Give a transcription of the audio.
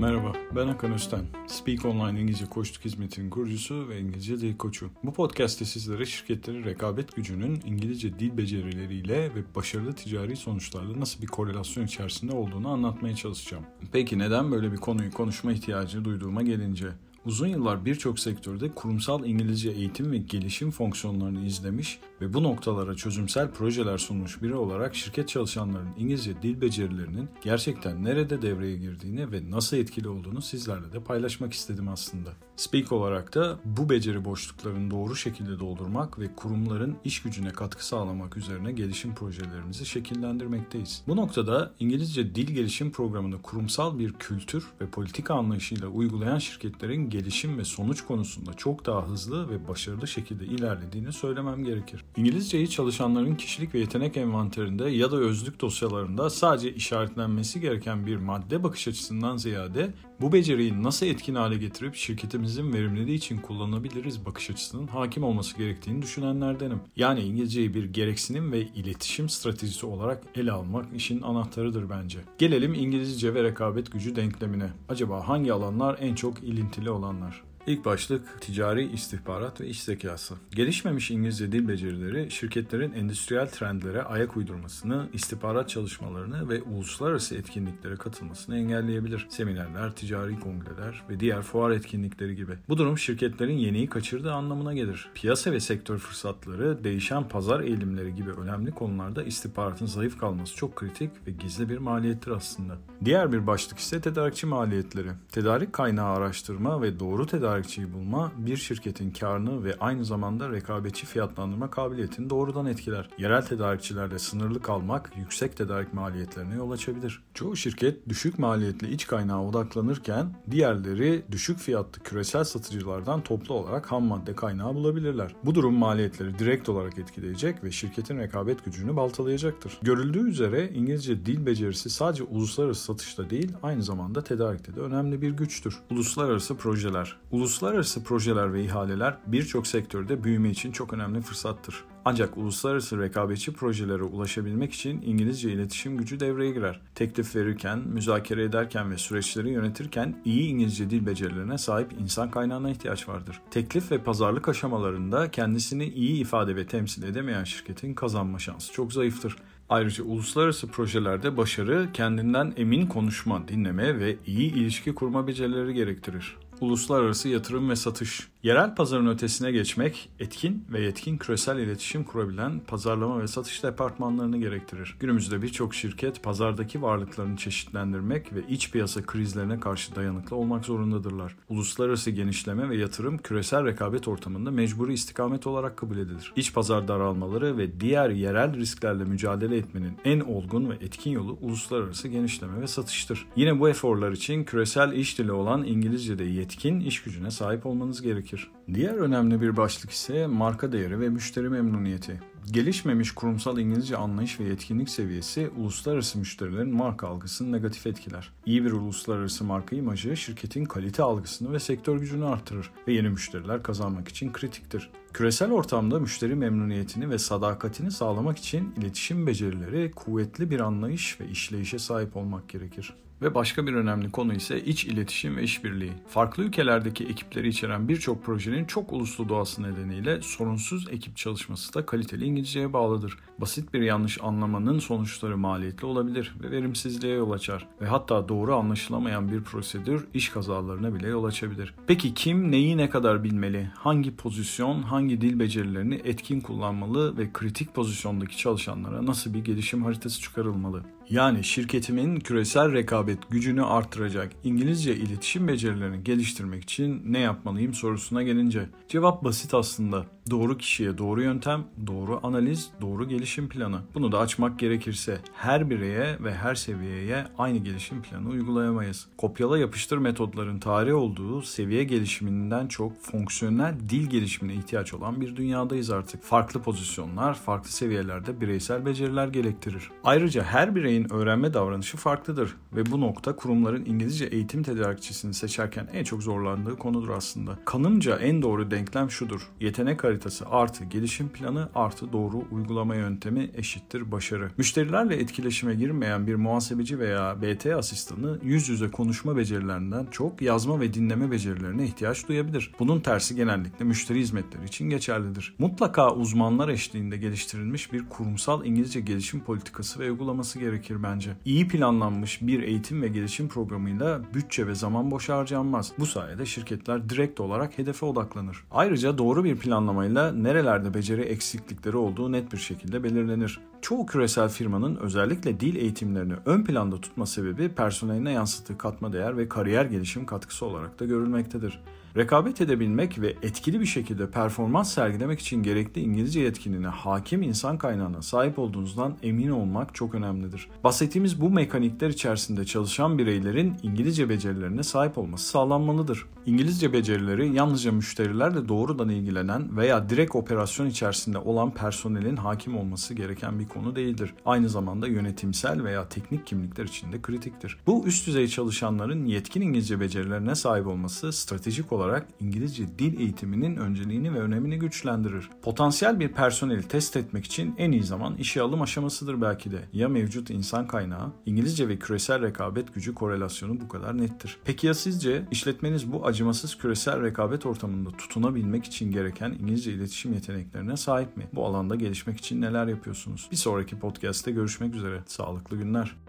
Merhaba, ben Hakan Özten. Speak Online İngilizce Koçluk Hizmeti'nin kurucusu ve İngilizce Dil Koçu. Bu podcast'te sizlere şirketlerin rekabet gücünün İngilizce dil becerileriyle ve başarılı ticari sonuçlarla nasıl bir korelasyon içerisinde olduğunu anlatmaya çalışacağım. Peki neden böyle bir konuyu konuşma ihtiyacı duyduğuma gelince? Uzun yıllar birçok sektörde kurumsal İngilizce eğitim ve gelişim fonksiyonlarını izlemiş ve bu noktalara çözümsel projeler sunmuş biri olarak şirket çalışanlarının İngilizce dil becerilerinin gerçekten nerede devreye girdiğini ve nasıl etkili olduğunu sizlerle de paylaşmak istedim aslında. Speak olarak da bu beceri boşluklarını doğru şekilde doldurmak ve kurumların iş gücüne katkı sağlamak üzerine gelişim projelerimizi şekillendirmekteyiz. Bu noktada İngilizce dil gelişim programını kurumsal bir kültür ve politika anlayışıyla uygulayan şirketlerin gelişim ve sonuç konusunda çok daha hızlı ve başarılı şekilde ilerlediğini söylemem gerekir. İngilizceyi çalışanların kişilik ve yetenek envanterinde ya da özlük dosyalarında sadece işaretlenmesi gereken bir madde bakış açısından ziyade bu beceriyi nasıl etkin hale getirip şirketimizin verimliliği için kullanabiliriz bakış açısının hakim olması gerektiğini düşünenlerdenim. Yani İngilizceyi bir gereksinim ve iletişim stratejisi olarak ele almak işin anahtarıdır bence. Gelelim İngilizce ve rekabet gücü denklemine. Acaba hangi alanlar en çok ilintili olanlar? İlk başlık ticari istihbarat ve iş zekası. Gelişmemiş İngilizce dil becerileri şirketlerin endüstriyel trendlere ayak uydurmasını, istihbarat çalışmalarını ve uluslararası etkinliklere katılmasını engelleyebilir. Seminerler, ticari kongreler ve diğer fuar etkinlikleri gibi. Bu durum şirketlerin yeniyi kaçırdığı anlamına gelir. Piyasa ve sektör fırsatları, değişen pazar eğilimleri gibi önemli konularda istihbaratın zayıf kalması çok kritik ve gizli bir maliyettir aslında. Diğer bir başlık ise tedarikçi maliyetleri. Tedarik kaynağı araştırma ve doğru tedarik tedarikçiyi bulma bir şirketin karını ve aynı zamanda rekabetçi fiyatlandırma kabiliyetini doğrudan etkiler. Yerel tedarikçilerle sınırlı kalmak yüksek tedarik maliyetlerine yol açabilir. Çoğu şirket düşük maliyetli iç kaynağa odaklanırken diğerleri düşük fiyatlı küresel satıcılardan toplu olarak ham madde kaynağı bulabilirler. Bu durum maliyetleri direkt olarak etkileyecek ve şirketin rekabet gücünü baltalayacaktır. Görüldüğü üzere İngilizce dil becerisi sadece uluslararası satışta değil aynı zamanda tedarikte de önemli bir güçtür. Uluslararası projeler. Uluslararası projeler ve ihaleler birçok sektörde büyüme için çok önemli fırsattır. Ancak uluslararası rekabetçi projelere ulaşabilmek için İngilizce iletişim gücü devreye girer. Teklif verirken, müzakere ederken ve süreçleri yönetirken iyi İngilizce dil becerilerine sahip insan kaynağına ihtiyaç vardır. Teklif ve pazarlık aşamalarında kendisini iyi ifade ve temsil edemeyen şirketin kazanma şansı çok zayıftır. Ayrıca uluslararası projelerde başarı kendinden emin konuşma, dinleme ve iyi ilişki kurma becerileri gerektirir. Uluslararası yatırım ve satış. Yerel pazarın ötesine geçmek, etkin ve yetkin küresel iletişim kurabilen pazarlama ve satış departmanlarını gerektirir. Günümüzde birçok şirket pazardaki varlıklarını çeşitlendirmek ve iç piyasa krizlerine karşı dayanıklı olmak zorundadırlar. Uluslararası genişleme ve yatırım küresel rekabet ortamında mecburi istikamet olarak kabul edilir. İç pazar daralmaları ve diğer yerel risklerle mücadele etmenin en olgun ve etkin yolu uluslararası genişleme ve satıştır. Yine bu eforlar için küresel iş dili olan İngilizce'de yetkin iş gücüne sahip olmanız gerekir. Diğer önemli bir başlık ise marka değeri ve müşteri memnuniyeti. Gelişmemiş kurumsal İngilizce anlayış ve yetkinlik seviyesi uluslararası müşterilerin marka algısını negatif etkiler. İyi bir uluslararası marka imajı şirketin kalite algısını ve sektör gücünü artırır ve yeni müşteriler kazanmak için kritiktir. Küresel ortamda müşteri memnuniyetini ve sadakatini sağlamak için iletişim becerileri, kuvvetli bir anlayış ve işleyişe sahip olmak gerekir. Ve başka bir önemli konu ise iç iletişim ve işbirliği. Farklı ülkelerdeki ekipleri içeren birçok projenin çok uluslu doğası nedeniyle sorunsuz ekip çalışması da kaliteli İngilizceye bağlıdır. Basit bir yanlış anlamanın sonuçları maliyetli olabilir ve verimsizliğe yol açar. Ve hatta doğru anlaşılamayan bir prosedür iş kazalarına bile yol açabilir. Peki kim neyi ne kadar bilmeli? Hangi pozisyon, hangi dil becerilerini etkin kullanmalı ve kritik pozisyondaki çalışanlara nasıl bir gelişim haritası çıkarılmalı? Yani şirketimin küresel rekabet gücünü artıracak İngilizce iletişim becerilerini geliştirmek için ne yapmalıyım sorusuna gelince cevap basit aslında. Doğru kişiye doğru yöntem, doğru analiz, doğru gelişim planı. Bunu da açmak gerekirse her bireye ve her seviyeye aynı gelişim planı uygulayamayız. Kopyala yapıştır metodların tarih olduğu seviye gelişiminden çok fonksiyonel dil gelişimine ihtiyaç olan bir dünyadayız artık. Farklı pozisyonlar, farklı seviyelerde bireysel beceriler gerektirir. Ayrıca her bireyin bireyin öğrenme davranışı farklıdır ve bu nokta kurumların İngilizce eğitim tedarikçisini seçerken en çok zorlandığı konudur aslında. Kanımca en doğru denklem şudur. Yetenek haritası artı gelişim planı artı doğru uygulama yöntemi eşittir başarı. Müşterilerle etkileşime girmeyen bir muhasebeci veya BT asistanı yüz yüze konuşma becerilerinden çok yazma ve dinleme becerilerine ihtiyaç duyabilir. Bunun tersi genellikle müşteri hizmetleri için geçerlidir. Mutlaka uzmanlar eşliğinde geliştirilmiş bir kurumsal İngilizce gelişim politikası ve uygulaması gerekir bence. İyi planlanmış bir eğitim ve gelişim programıyla bütçe ve zaman boş harcanmaz. Bu sayede şirketler direkt olarak hedefe odaklanır. Ayrıca doğru bir planlamayla nerelerde beceri eksiklikleri olduğu net bir şekilde belirlenir. Çoğu küresel firmanın özellikle dil eğitimlerini ön planda tutma sebebi personeline yansıttığı katma değer ve kariyer gelişim katkısı olarak da görülmektedir. Rekabet edebilmek ve etkili bir şekilde performans sergilemek için gerekli İngilizce yetkinliğine hakim insan kaynağına sahip olduğunuzdan emin olmak çok önemlidir. Bahsettiğimiz bu mekanikler içerisinde çalışan bireylerin İngilizce becerilerine sahip olması sağlanmalıdır. İngilizce becerileri yalnızca müşterilerle doğrudan ilgilenen veya direkt operasyon içerisinde olan personelin hakim olması gereken bir konu değildir. Aynı zamanda yönetimsel veya teknik kimlikler için de kritiktir. Bu üst düzey çalışanların yetkin İngilizce becerilerine sahip olması stratejik olarak olarak İngilizce dil eğitiminin önceliğini ve önemini güçlendirir. Potansiyel bir personeli test etmek için en iyi zaman işe alım aşamasıdır belki de. Ya mevcut insan kaynağı, İngilizce ve küresel rekabet gücü korelasyonu bu kadar nettir. Peki ya sizce işletmeniz bu acımasız küresel rekabet ortamında tutunabilmek için gereken İngilizce iletişim yeteneklerine sahip mi? Bu alanda gelişmek için neler yapıyorsunuz? Bir sonraki podcast'te görüşmek üzere. Sağlıklı günler.